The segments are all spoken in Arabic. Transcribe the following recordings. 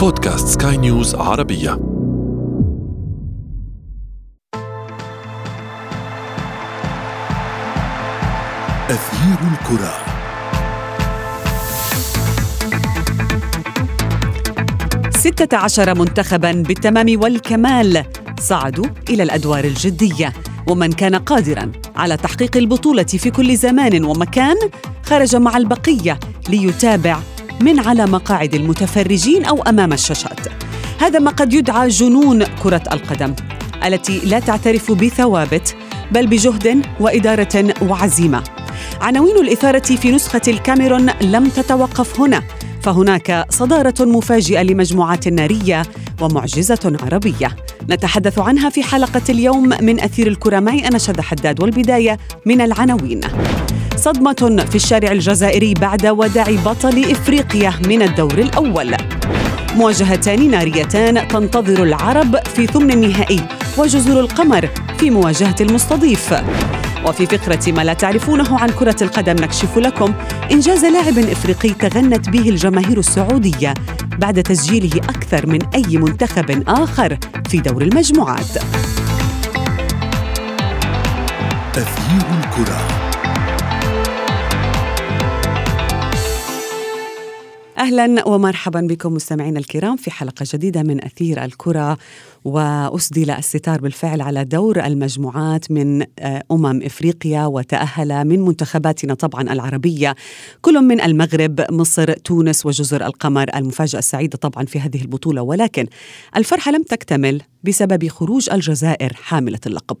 بودكاست سكاي نيوز عربية. أثير الكرة. ستة عشر منتخبا بالتمام والكمال صعدوا إلى الأدوار الجدية ومن كان قادرا على تحقيق البطولة في كل زمان ومكان خرج مع البقية ليتابع من على مقاعد المتفرجين أو أمام الشاشات. هذا ما قد يدعى جنون كرة القدم التي لا تعترف بثوابت بل بجهد وإدارة وعزيمة. عناوين الإثارة في نسخة الكاميرون لم تتوقف هنا فهناك صدارة مفاجئة لمجموعات نارية ومعجزة عربية. نتحدث عنها في حلقة اليوم من أثير الكرة معي أنا شذى حداد والبداية من العناوين. صدمة في الشارع الجزائري بعد وداع بطل إفريقيا من الدور الأول. مواجهتان ناريتان تنتظر العرب في ثمن النهائي وجزر القمر في مواجهة المستضيف. وفي فقرة ما لا تعرفونه عن كرة القدم نكشف لكم إنجاز لاعب إفريقي تغنت به الجماهير السعودية بعد تسجيله أكثر من أي منتخب آخر في دور المجموعات. أثير الكرة. أهلا ومرحبا بكم مستمعينا الكرام في حلقة جديدة من أثير الكرة وأسدل الستار بالفعل على دور المجموعات من آه، أمم إفريقيا وتأهل من منتخباتنا طبعا العربية كل من المغرب مصر تونس وجزر القمر المفاجأة السعيدة طبعا في هذه البطولة. ولكن الفرحة لم تكتمل بسبب خروج الجزائر حاملة اللقب.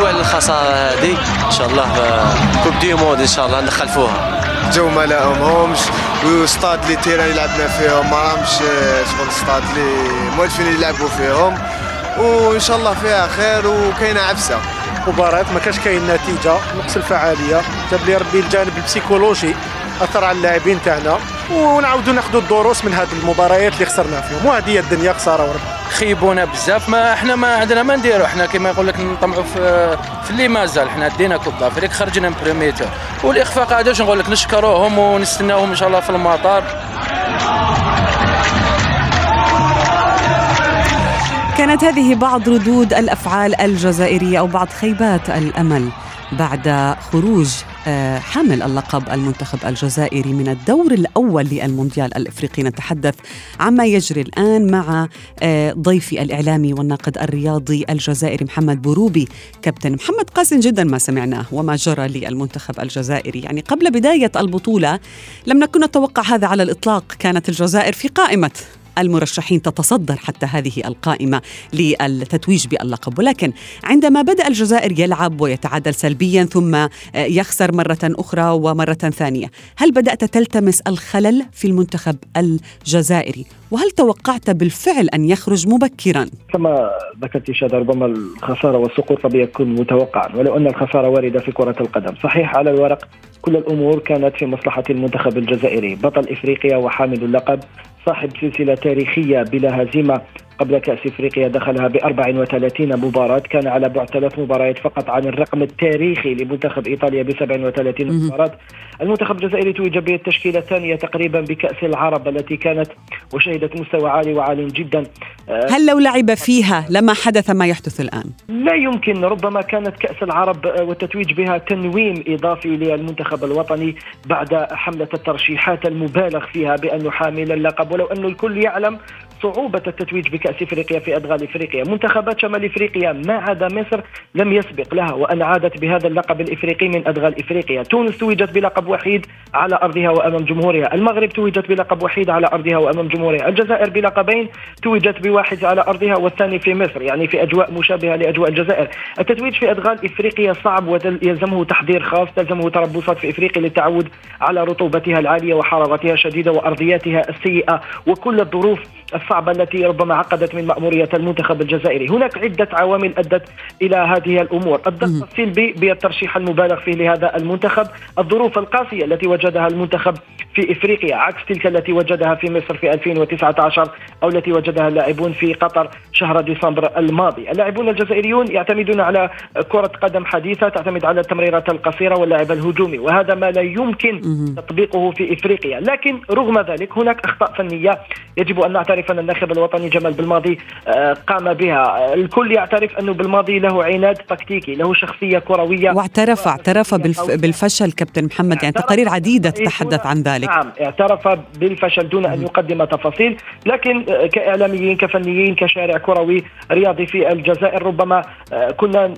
اسوء الخساره هذه. إن شاء الله coupe du monde إن شاء الله نخلفوها. جو ما لهمهمش وستاد اللي terrain لعبنا فيهم ما راهمش شغل ستاد اللي موالفين يلعبوا فيهم. وإن شاء الله فيها خير وكاينة عفسة. مباراة ما كانش كاين نتيجة نقص الفعالية. جاب لي ربي الجانب ال psychologique أثر على اللاعبين تاعنا. ونعاودوا ناخذوا الدروس من هذه المباريات اللي خسرنا فيهم. وهذه هي الدنيا خسارة وربي خيبونا بزاف. ما إحنا ما عندنا ما نديروا إحنا كما يقول لك نطمعوا في في اللي مازال إحنا دينا coupe d'Afrique خرجنا من premier tour والإخفاق هذا نقول لك نشكروهم ونستناوهم إن شاء الله في المطار. كانت هذه بعض ردود الأفعال الجزائرية أو بعض خيبات الأمل بعد خروج حامل اللقب المنتخب الجزائري من الدور الأول للمونديال الإفريقي. نتحدث عما يجري الآن مع آه، ضيفي الإعلامي والناقد الرياضي الجزائري محمد بروبي كابتن محمد قاسم جدا ما سمعناه وما جرى للمنتخب الجزائري. يعني قبل بداية البطولة لم نكن نتوقع هذا على الإطلاق. كانت الجزائر في قائمة. المرشحين تتصدر حتى هذه القائمة للتتويج باللقب. ولكن عندما بدأ الجزائر يلعب ويتعادل سلبيا ثم يخسر مرة أخرى ومرة ثانية هل بدأت تلتمس الخلل في المنتخب الجزائري؟ وهل توقعت بالفعل أن يخرج مبكرا؟ كما ذكرت شاد ربما الخسارة والسقوط طبيعي يكون متوقعا ولو أن الخسارة واردة في كرة القدم. صحيح على الورق كل الأمور كانت في مصلحة المنتخب الجزائري. بطل إفريقيا وحامل اللقب صاحب سلسلة تاريخية بلا هزيمة. قبل كأس إفريقيا دخلها ب 34 مباراة. كان على بعد ثلاث مباريات فقط عن الرقم التاريخي لمنتخب إيطاليا ب 37 مباراة. المنتخب الجزائري توج بالتشكيلة الثانية تقريبا بكأس العرب التي كانت وشهدت مستوى عالي وعال جدا. هل لو لعب فيها لما حدث ما يحدث الآن؟ لا يمكن. ربما كانت كأس العرب والتتويج بها تنويم إضافي للمنتخب الوطني بعد حملة الترشيحات المبالغ فيها بأنه حامل اللقب. ولو أن الكل يعلم صعوبة التتويج بكأس إفريقيا في أدغال إفريقيا، منتخبات شمال إفريقيا ما عدا مصر لم يسبق لها وأن عادت بهذا اللقب الإفريقي من أدغال إفريقيا، تونس توجت بلقب وحيد على أرضها وأمام جمهورها، المغرب توجت بلقب وحيد على أرضها وأمام جمهورها، الجزائر بلقبين توجت بواحد على أرضها والثاني في مصر، يعني في أجواء مشابهة لأجواء الجزائر، التتويج في أدغال إفريقيا صعب ويلزمه تحضير خاص، تلزمه تربصات في إفريقيا للتعود على رطوبتها العالية وحرارتها الشديده وأرضياتها السيئه وكل الظروف الصعبة التي ربما عقدت من مأمورية المنتخب الجزائري. هناك عدة عوامل أدت إلى هذه الأمور. الضغط السلبي بالترشيح المبالغ فيه لهذا المنتخب. الظروف القاسية التي وجدها المنتخب في إفريقيا عكس تلك التي وجدها في مصر في 2019 أو التي وجدها اللاعبون في قطر شهر ديسمبر الماضي. اللاعبون الجزائريون يعتمدون على كرة قدم حديثة تعتمد على التمريرات القصيرة واللاعب الهجومي وهذا ما لا يمكن تطبيقه في إفريقيا. لكن رغم ذلك هناك أخطاء فنية يجب أن نعترف أن الناخب الوطني جمال بالماضي آه، قام بها. الكل يعترف أنه بالماضي له عناد تكتيكي له شخصية كروية. واعترف اعترف بالف بالفشل كابتن محمد. يعني تقارير عديدة تتحدث عن ذلك. نعم اعترف بالفشل دون أن يقدم تفاصيل. لكن آه، كإعلاميين كفنيين كشارع كروي رياضي في الجزائر ربما آه، كنا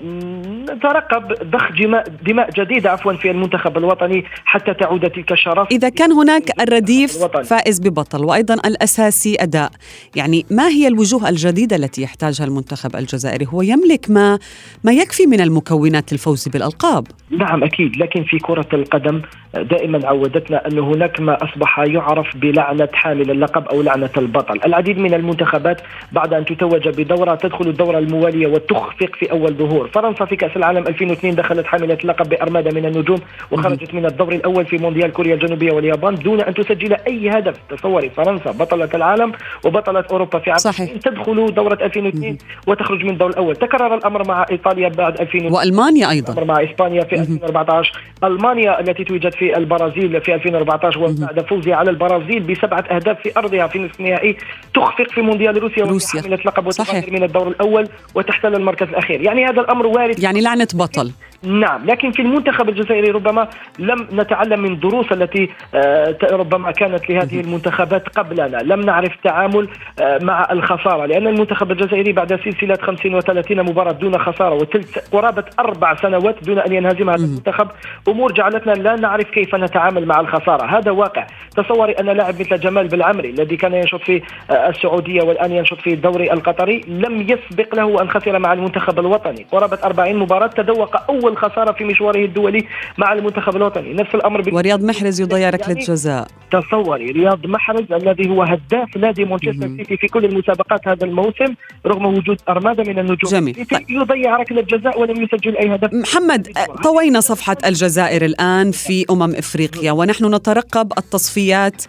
نترقب ضخ دماء, دماء جديدة عفوا في المنتخب الوطني حتى تعود تلك الشرف. إذا كان هناك الرديف فائز ببطل وأيضا الأساسي أداء. يعني ما هي الوجوه الجديدة التي يحتاجها المنتخب الجزائري؟ هو يملك ما ما يكفي من المكونات للفوز بالألقاب. نعم أكيد لكن في كرة القدم دائما عودتنا أن هناك ما أصبح يعرف بلعنة حامل اللقب أو لعنة البطل. العديد من المنتخبات بعد أن تتوج بدورة تدخل الدورة الموالية وتخفق في أول ظهور. فرنسا في كأس العالم 2002 دخلت حاملة اللقب بأرمادة من النجوم وخرجت من الدور الأول في مونديال كوريا الجنوبية واليابان دون أن تسجل أي هدف. تصوري فرنسا بطلة العالم وبطلة أوروبا في عام صحيح. تدخل دورة 2002 وتخرج من الدور الأول. تكرر الأمر مع إيطاليا بعد 2000 وألمانيا أيضا. مع إسبانيا في 2014 ألمانيا التي توجد في البرازيل في 2014 وبعد فوزها على البرازيل بسبعة أهداف في أرضها في نصف النهائي تخفق في مونديال روسيا روسيا. حاملة لقب من الدور الأول وتحتل المركز الأخير. يعني هذا الأمر وارد. يعني لعنة بطل. نعم لكن في المنتخب الجزائري ربما لم نتعلم من دروس التي آه، ربما كانت لهذه المنتخبات قبلنا. لم نعرف التعامل آه، مع الخسارة لأن المنتخب الجزائري بعد سلسلة 50 و30 مباراة دون خسارة وتلت قرابة أربع سنوات دون أن ينهزم هذا المنتخب. أمور جعلتنا لا نعرف كيف نتعامل مع الخسارة. هذا واقع. تصوري أن لاعب مثل جمال بالعمري الذي كان ينشط في آه، السعودية والآن ينشط في الدوري القطري لم يسبق له أن خسر مع المنتخب الوطني. قرابة 40 مباراة تذوق أول خسارة في مشواره الدولي مع المنتخب الوطني. نفس الأمر بال- ورياض محرز يضيع ركلة يعني جزاء. تصوري رياض محرز الذي هو هداف نادي مانشستر سيتي في كل المسابقات هذا الموسم رغم وجود أرمادة من النجوم. جميل. يضيع ركلة جزاء ولم يسجل أي هدف. محمد طوينا صفحة الجزائر الآن في أمم إفريقيا ونحن نترقب التصفيات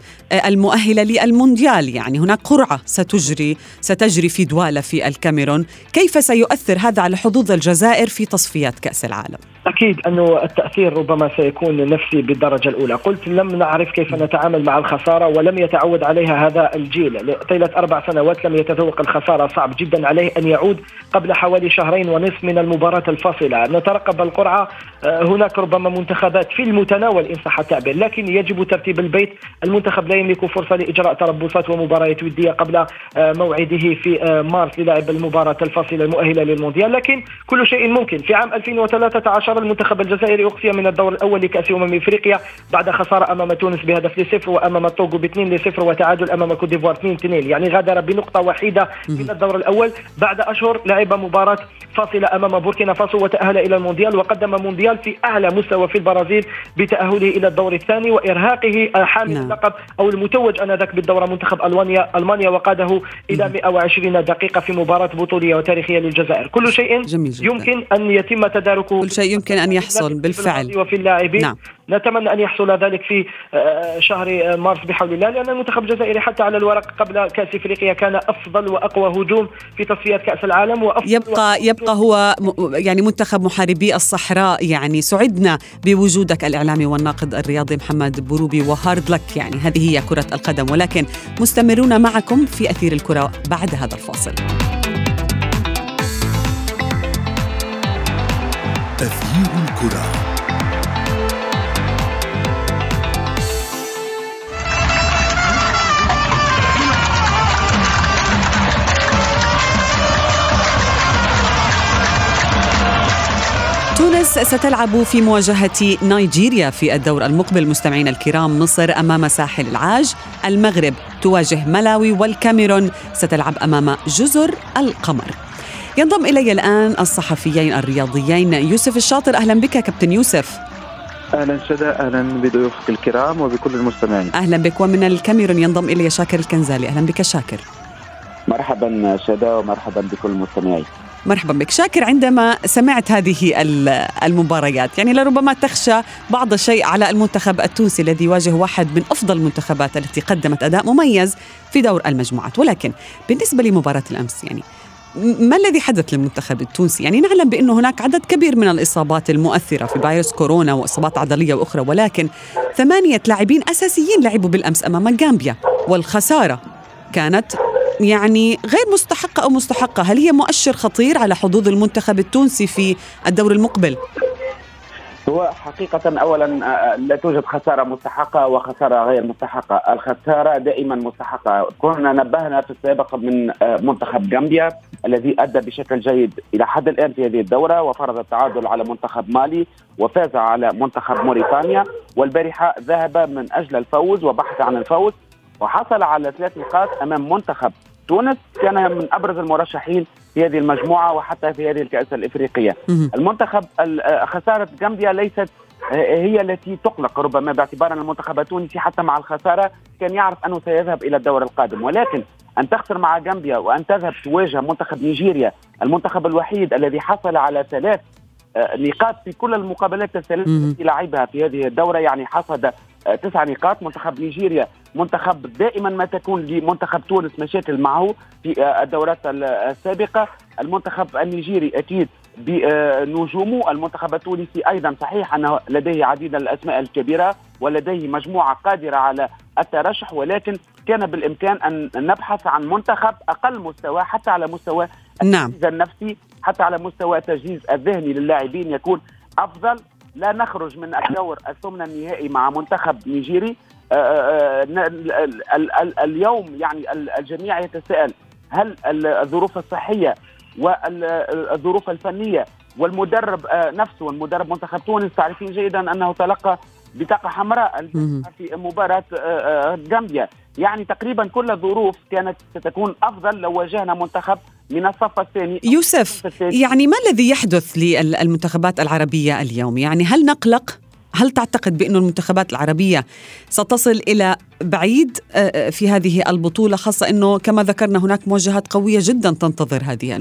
المؤهلة للمونديال. يعني هناك قرعة ستجري ستجري في دوالة في الكاميرون. كيف سيؤثر هذا على حظوظ الجزائر في تصفيات كأس العالم؟ أكيد أنه التأثير ربما سيكون نفسي بالدرجة الأولى. قلت لم نعرف كيف نتعامل مع الخسارة ولم يتعود عليها هذا الجيل. طيلة أربع سنوات لم يتذوق الخسارة. صعب جدا عليه أن يعود قبل حوالي شهرين ونصف من المباراة الفاصلة. نترقب القرعة هناك ربما منتخبات في المتناول إن صح التعبير لكن يجب ترتيب البيت. المنتخب لا يملك فرصة لإجراء تربصات ومباريات ودية قبل آه، موعده في آه، مارس للعب المباراة الفاصلة المؤهلة للمونديال. لكن كل شيء ممكن. في عام 2013 المنتخب الجزائري أقصي من الدور الأول لكأس أمم إفريقيا بعد خسارة أمام تونس بهدف لصفر وأمام الطوغو باثنين لصفر وتعادل أمام كوت ديفوار 2 2 يعني غادر بنقطة واحدة من الدور الأول بعد أشهر لعب مباراة فاصلة أمام بوركينا فاسو وتأهل إلى المونديال وقدم مونديال في أعلى مستوى في البرازيل بتأهله إلى الدور الثاني وإرهاقه حامل نعم. اللقب أو المتوج آنذاك بالدورة منتخب ألمانيا ألمانيا وقاده إلى 120 دقيقة في مباراة بطولية وتاريخية للجزائر كل شيء جميل جداً. يمكن أن يتم تداركه كل شيء يمكن أن يحصل بالفعل وفي اللاعبين نعم. نتمنى أن يحصل ذلك في آه، شهر آه، مارس بحول الله لأن المنتخب الجزائري حتى على الورق قبل كأس إفريقيا كان أفضل وأقوى هجوم في تصفيات كأس العالم وأفضل يبقى يبقى هو يعني منتخب محاربي الصحراء يعني سعدنا بوجودك الإعلامي والناقد الرياضي محمد بروبي وهارد لك يعني هذه هي كرة القدم ولكن مستمرون معكم في أثير الكرة بعد هذا الفاصل. تغيير الكرة. تونس ستلعب في مواجهة نيجيريا في الدور المقبل. مستمعينا الكرام مصر أمام ساحل العاج. المغرب تواجه ملاوي والكاميرون. ستلعب أمام جزر القمر. ينضم إلي الآن الصحفيين الرياضيين. يوسف الشاطر أهلا بك كابتن يوسف. أهلا شدا أهلا بضيوفك الكرام وبكل المستمعين. أهلا بك. ومن الكاميرون ينضم إلي شاكر الكنزالي. أهلا بك شاكر. مرحبا شدا ومرحبا بكل المستمعين. مرحبا بك. شاكر عندما سمعت هذه المباريات. يعني لربما تخشى بعض الشيء على المنتخب التونسي الذي يواجه واحد من أفضل المنتخبات التي قدمت أداء مميز في دور المجموعات. ولكن بالنسبة لمباراة الأمس يعني ما الذي حدث للمنتخب التونسي؟ يعني نعلم بأنه هناك عدد كبير من الإصابات المؤثرة في فيروس كورونا وإصابات عضلية وأخرى ولكن ثمانية لاعبين أساسيين لعبوا بالأمس أمام غامبيا والخسارة كانت يعني غير مستحقة أو مستحقة؟ هل هي مؤشر خطير على حظوظ المنتخب التونسي في الدور المقبل؟ هو حقيقة أولا آه، لا توجد خسارة مستحقة وخسارة غير مستحقة. الخسارة دائما مستحقة. كنا نبهنا في السابق من آه، منتخب غامبيا الذي أدى بشكل جيد إلى حد الآن في هذه الدورة وفرض التعادل على منتخب مالي وفاز على منتخب موريتانيا. والبارحة ذهب من أجل الفوز وبحث عن الفوز وحصل على ثلاث نقاط أمام منتخب تونس كان من أبرز المرشحين في هذه المجموعة وحتى في هذه الكأس الإفريقية. المنتخب خسارة غامبيا ليست هي التي تقلق ربما باعتبار ان المنتخب التونسي حتى مع الخسارة كان يعرف أنه سيذهب إلى الدور القادم. ولكن أن تخسر مع غامبيا وأن تذهب تواجه منتخب نيجيريا المنتخب الوحيد الذي حصل على ثلاث آه، نقاط في كل المقابلات الثلاث التي لعبها في هذه الدورة يعني حصد آه، تسع نقاط. منتخب نيجيريا منتخب دائما ما تكون لمنتخب تونس مشاكل معه في آه، الدورات السابقة. المنتخب النيجيري أكيد بنجومه. المنتخب التونسي أيضا صحيح أنه لديه عديد الأسماء الكبيرة ولديه مجموعة قادرة على الترشح ولكن كان بالإمكان أن نبحث عن منتخب أقل مستوى حتى على مستوى نعم. النفسي حتى على مستوى التجهيز الذهني للاعبين يكون أفضل. لا نخرج من الدور الثمن النهائي مع منتخب نيجيري. اليوم يعني الجميع يتساءل هل الظروف الصحية والظروف الفنية والمدرب نفسه والمدرب منتخب تونس تعرفين جيدا أنه تلقى بطاقة حمراء في مباراة غامبيا. يعني تقريبا كل الظروف كانت ستكون أفضل لو واجهنا منتخب من الصف الثاني. يوسف يعني ما الذي يحدث للمنتخبات العربية اليوم؟ يعني هل نقلق؟ هل تعتقد بأن المنتخبات العربية ستصل إلى بعيد آه، آه، في هذه البطولة خاصة أنه كما ذكرنا هناك موجهات قوية جدا تنتظر هذه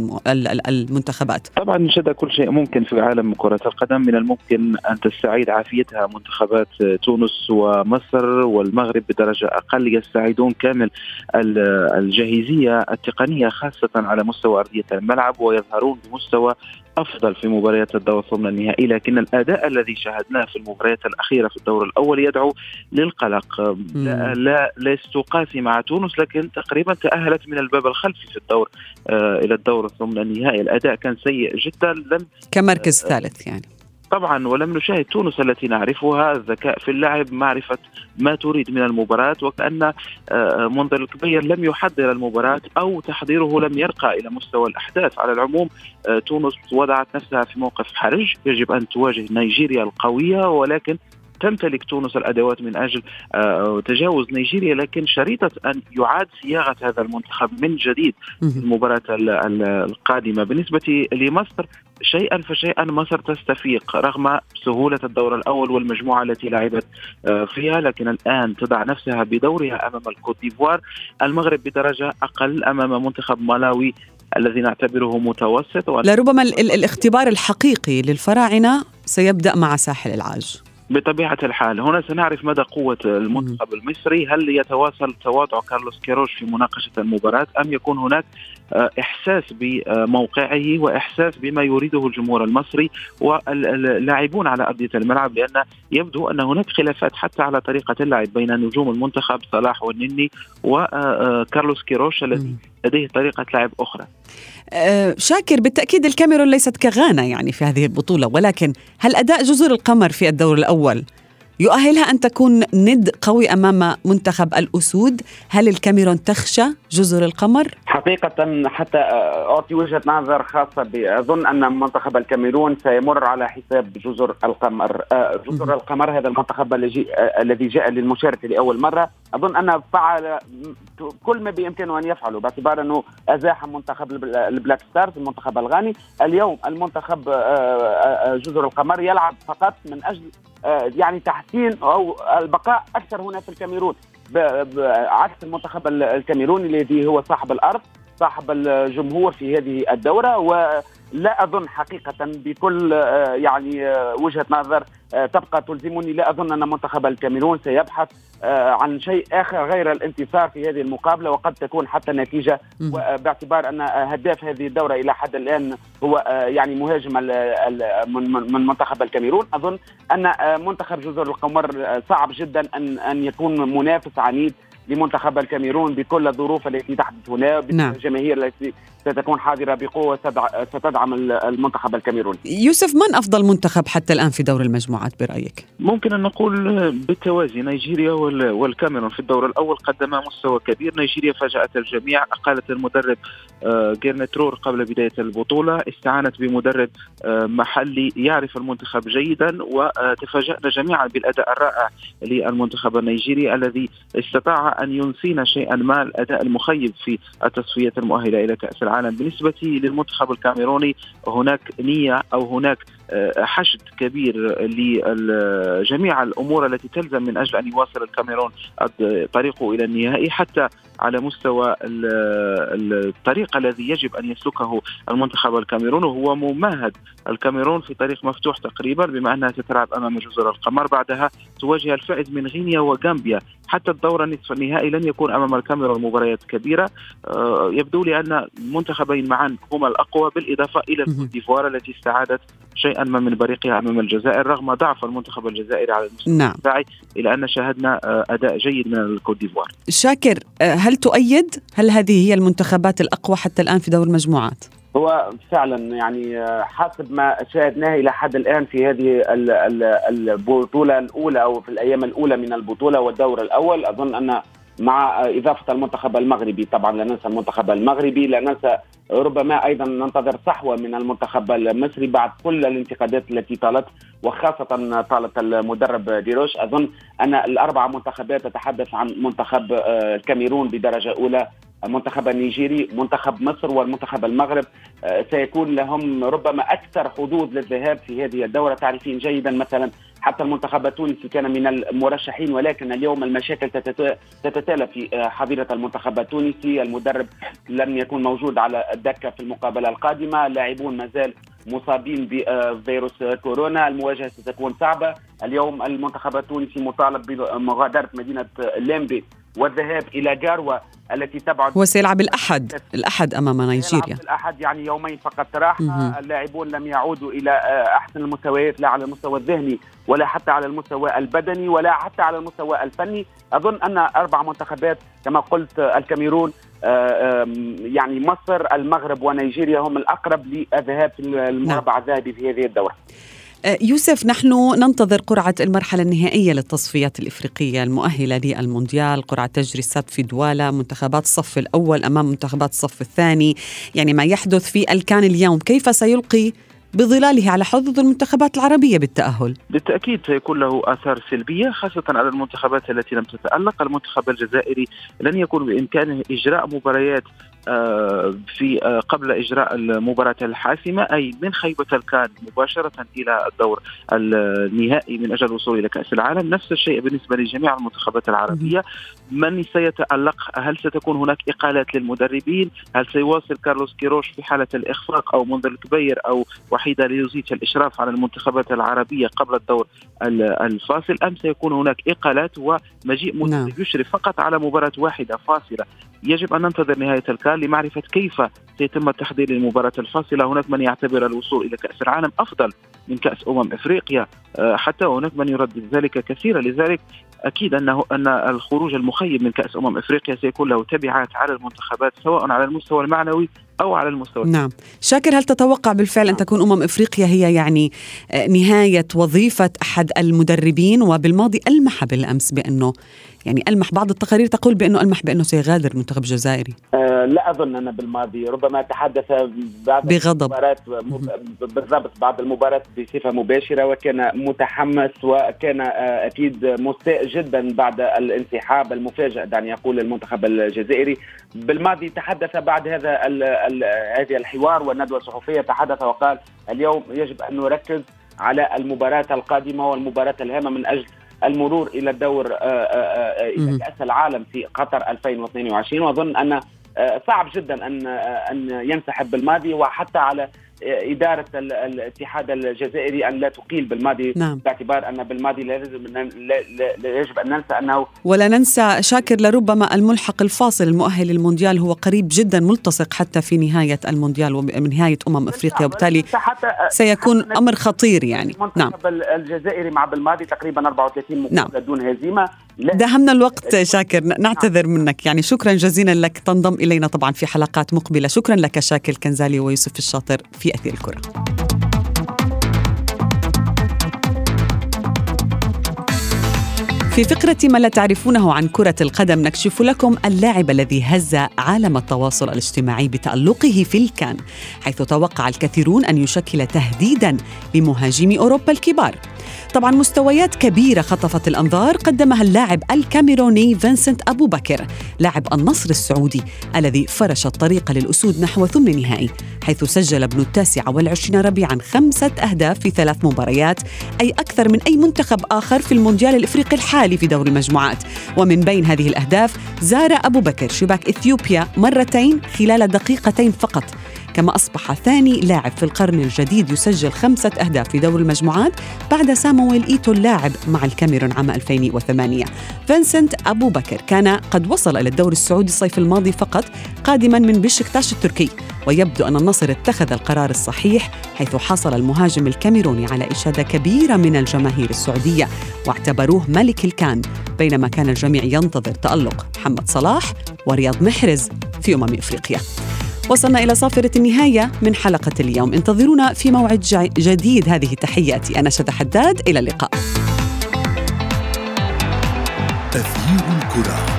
المنتخبات؟ طبعا شد كل شيء ممكن في عالم كرة القدم. من الممكن أن تستعيد عافيتها منتخبات تونس ومصر والمغرب بدرجة أقل. يستعيدون كامل الجاهزية التقنية خاصة على مستوى أرضية الملعب ويظهرون بمستوى أفضل في مباريات الدور ثم النهائي لكن الأداء الذي شاهدناه في المباريات الأخيرة في الدور الأول يدعو للقلق. لا, لا لست قاسي مع تونس لكن تقريبا تأهلت من الباب الخلفي في الدور آه إلى الدور ثم النهائي. الأداء كان سيء جدا لم كمركز آه ثالث يعني. طبعا ولم نشاهد تونس التي نعرفها الذكاء في اللعب معرفة ما تريد من المباراة وكأن آه، منذر الكبير لم يحضر المباراة أو تحضيره لم يرقى إلى مستوى الأحداث. على العموم آه، تونس وضعت نفسها في موقف حرج يجب أن تواجه نيجيريا القوية ولكن تمتلك تونس الأدوات من أجل آه، تجاوز نيجيريا لكن شريطة أن يعاد صياغة هذا المنتخب من جديد في المباراة القادمة. بالنسبة لمصر شيئا فشيئا مصر تستفيق رغم سهولة الدور الأول والمجموعة التي لعبت آه، فيها لكن الآن تضع نفسها بدورها أمام الكوت ديفوار. المغرب بدرجة أقل أمام منتخب مالاوي الذي نعتبره متوسط. لربما الاختبار الحقيقي للفراعنة سيبدأ مع ساحل العاج. بطبيعة الحال. هنا سنعرف مدى قوة المنتخب المصري. هل يتواصل تواضع كارلوس كيروش في مناقشة المباراة أم يكون هناك آه، إحساس بموقعه وإحساس بما يريده الجمهور المصري واللاعبون على أرضية الملعب؟ لأن يبدو أن هناك خلافات حتى على طريقة اللعب بين نجوم المنتخب صلاح والنني وكارلوس آه، آه، كيروش الذي لديه طريقة لعب أخرى. أه شاكر بالتأكيد الكاميرون ليست كغانا يعني في هذه البطولة ولكن هل أداء جزر القمر في الدور الأول يؤهلها أن تكون ند قوي أمام منتخب الأسود. هل الكاميرون تخشى جزر القمر؟ حقيقة حتى أعطي وجهة نظر خاصة أظن أن منتخب الكاميرون سيمر على حساب جزر القمر جزر القمر هذا المنتخب الذي جاء للمشاركة لأول مرة. أظن أنه فعل كل ما بإمكانه أن يفعله باعتبار أنه أزاح منتخب ال Black Stars المنتخب الغاني. اليوم المنتخب جزر القمر يلعب فقط من أجل يعني تحسين أو البقاء أكثر هنا في الكاميرون. عكس المنتخب الكاميروني الذي هو صاحب الأرض صاحب الجمهور في هذه الدورة ولا أظن حقيقة بكل آه، يعني آه، وجهة نظر آه، تبقى تلزمني. لا أظن أن منتخب الكاميرون سيبحث عن شيء آخر غير الانتصار في هذه المقابلة وقد تكون حتى نتيجة. باعتبار أن هداف هذه الدورة إلى حد الآن هو يعني مهاجم من منتخب الكاميرون. أظن أن منتخب جزر القمر صعب جدا أن أن يكون منافس عنيد لمنتخب الكاميرون بكل الظروف التي تحدث هنا بالجماهير نعم. التي ستكون حاضرة بقوة ستدعم المنتخب الكاميروني. يوسف من أفضل منتخب حتى الآن في دور المجموعات برأيك؟ ممكن أن نقول بالتوازي نيجيريا والكاميرون في الدور الأول قدما مستوى كبير. نيجيريا فاجأت الجميع أقالت المدرب آه، جيرنترور قبل بداية البطولة استعانت بمدرب آه، محلي يعرف المنتخب جيدا وتفاجأنا جميعا بالأداء الرائع للمنتخب النيجيري الذي استطاع أن ينسينا شيئا ما الأداء المخيب في التصفية المؤهلة إلى كأس العالم. بالنسبة للمنتخب الكاميروني هناك نية أو هناك حشد كبير لجميع الأمور التي تلزم من أجل أن يواصل الكاميرون طريقه إلى النهائي حتى على مستوى الطريق الذي يجب أن يسلكه المنتخب الكاميروني. وهو ممهد الكاميرون في طريق مفتوح تقريبا بما أنها تتلعب أمام جزر القمر. بعدها تواجه الفائز من غينيا وغامبيا. حتى الدور النصف النهائي لن يكون أمام الكاميرون مباريات كبيرة. آه، يبدو لي أن المنتخبين معا هما الأقوى بالإضافة إلى الكوت التي استعادت شيئا ما من بريقها أمام الجزائر رغم ضعف المنتخب الجزائري على المستوى نعم. الدفاعي إلى أن شاهدنا آه، أداء جيد من الكوت ديفوار. شاكر آه، هل تؤيد هل هذه هي المنتخبات الأقوى حتى الآن في دور المجموعات؟ هو فعلا يعني حسب ما شاهدناه إلى حد الآن في هذه البطولة الأولى أو في الأيام الأولى من البطولة والدور الأول أظن أن مع إضافة المنتخب المغربي. طبعا لا ننسى المنتخب المغربي لا ننسى ربما أيضا ننتظر صحوة من المنتخب المصري بعد كل الانتقادات التي طالت وخاصة طالت المدرب ديروش. أظن أن الأربع منتخبات تتحدث عن منتخب آه، الكاميرون بدرجة أولى المنتخب النيجيري منتخب مصر والمنتخب المغرب. آه، سيكون لهم ربما أكثر حظوظ للذهاب في هذه الدورة. تعرفين جيدا مثلا حتى المنتخب التونسي كان من المرشحين ولكن اليوم المشاكل تتتالى في آه، حظيرة المنتخب التونسي المدرب لم يكن موجود على الدكة في المقابلة القادمة. اللاعبون ما زال مصابين بفيروس كورونا. المواجهة ستكون صعبة. اليوم المنتخب التونسي مطالب بمغادرة مدينة ليمبي. والذهاب إلى جاروة التي تبعد هو سيلعب الأحد الأحد امام نيجيريا. الأحد يعني يومين فقط. راحه اللاعبون لم يعودوا إلى آه، أحسن المستويات لا على المستوى الذهني ولا حتى على المستوى البدني ولا حتى على المستوى الفني. أظن أن أربع منتخبات كما قلت الكاميرون آه، يعني مصر المغرب ونيجيريا هم الأقرب للذهاب في المربع نعم. الذهبي في هذه الدورة. آه، يوسف نحن ننتظر قرعة المرحلة النهائية للتصفيات الإفريقية المؤهلة للمونديال. قرعة تجري السبت في دوالا منتخبات الصف الأول أمام منتخبات الصف الثاني. يعني ما يحدث في الكان اليوم كيف سيلقي بظلاله على حظوظ المنتخبات العربية بالتأهل؟ بالتأكيد سيكون له آثار سلبية خاصة على المنتخبات التي لم تتألق. المنتخب الجزائري لن يكون بإمكانه إجراء مباريات آه، في آه، قبل إجراء المباراة الحاسمة أي من خيبة الكان مباشرة إلى الدور النهائي من أجل الوصول إلى كأس العالم. نفس الشيء بالنسبة لجميع المنتخبات العربية. من سيتألق؟ هل ستكون هناك إقالات للمدربين؟ هل سيواصل كارلوس كيروش في حالة الإخفاق أو منذر الكبير أو وحيده ليوزيتش الإشراف على المنتخبات العربية قبل الدور الفاصل؟ أم سيكون هناك إقالات ومجيء مدرب نعم. يشرف فقط على مباراة واحدة فاصلة يجب أن ننتظر نهاية الكان لمعرفة كيف سيتم التحضير للمباراه الفاصلة. هناك من يعتبر الوصول إلى كأس العالم أفضل من كأس أمم إفريقيا. آه، حتى هناك من يردد ذلك كثيرا. لذلك أكيد انه أن الخروج المخيب من كأس أمم إفريقيا سيكون له تبعات على المنتخبات سواء على المستوى المعنوي أو على المستوى. نعم. شاكر هل تتوقع بالفعل أن تكون أمم إفريقيا هي يعني آه، نهاية وظيفة أحد المدربين؟ وبالماضي ألمح بالأمس بأنه يعني ألمح بعض التقارير تقول بأنه ألمح بأنه سيغادر المنتخب الجزائري أه لا أظن أنا بالماضي. ربما تحدث بعد بغضب. المباراة بالضبط بعد المباراة بصفة مباشرة وكان متحمس وكان آه، أكيد مستاء جدا بعد الانسحاب المفاجئ دعني يقول المنتخب الجزائري. بالماضي تحدث بعد هذا هذه الحوار والندوة الصحفية تحدث وقال اليوم يجب أن نركز على المباراة القادمة والمباراة الهامة من أجل المرور إلى الدور آه، آه، آه، إلى كأس العالم في قطر 2022 وأظن أن صعب جدا أن أن ينسحب بالماضي وحتى على إدارة الاتحاد الجزائري أن لا تقيل بالماضي نعم. باعتبار أن بالماضي لا يجب, لا يجب أن ننسى أنه ولا ننسى شاكر لربما الملحق الفاصل المؤهل للمونديال هو قريب جدا ملتصق حتى في نهاية المونديال ونهاية أمم أفريقيا وبالتالي سيكون أمر خطير يعني. نعم. الجزائري مع بالماضي تقريبا 34 مباراة نعم. دون هزيمة. دهمنا الوقت شاكر. نعتذر منك. يعني شكرا جزيلا لك. تنضم إلينا طبعا في حلقات مقبلة. شكرا لك شاكر كنزالي ويوسف الشاطر في أثير الكرة. في فقرة ما لا تعرفونه عن كرة القدم نكشف لكم اللاعب الذي هز عالم التواصل الاجتماعي بتألقه في الكان حيث توقع الكثيرون أن يشكل تهديدا لمهاجمي أوروبا الكبار. طبعا مستويات كبيرة خطفت الأنظار قدمها اللاعب الكاميروني فينسنت أبو بكر لاعب النصر السعودي الذي فرش الطريق للأسود نحو ثمن نهائي حيث سجل ابن التاسع والعشرين ربيعا خمسة أهداف في ثلاث مباريات أي أكثر من أي منتخب آخر في المونديال الإفريقي الحالي. في دور المجموعات. ومن بين هذه الأهداف زار أبو بكر شباك إثيوبيا مرتين خلال دقيقتين فقط. كما أصبح ثاني لاعب في القرن الجديد يسجل خمسة أهداف في دور المجموعات بعد سامويل إيتو اللاعب مع الكاميرون عام 2008 فينسنت أبو بكر كان قد وصل إلى الدوري السعودي الصيف الماضي فقط قادما من بشكتاش التركي. ويبدو أن النصر اتخذ القرار الصحيح حيث حصل المهاجم الكاميروني على إشادة كبيرة من الجماهير السعودية واعتبروه ملك الكان بينما كان الجميع ينتظر تألق. محمد صلاح ورياض محرز في أمم إفريقيا. وصلنا إلى صافرة النهاية من حلقة اليوم. انتظرونا في موعد جديد. هذه تحياتي. أنا شذى حداد. إلى اللقاء. تغيير الكرة.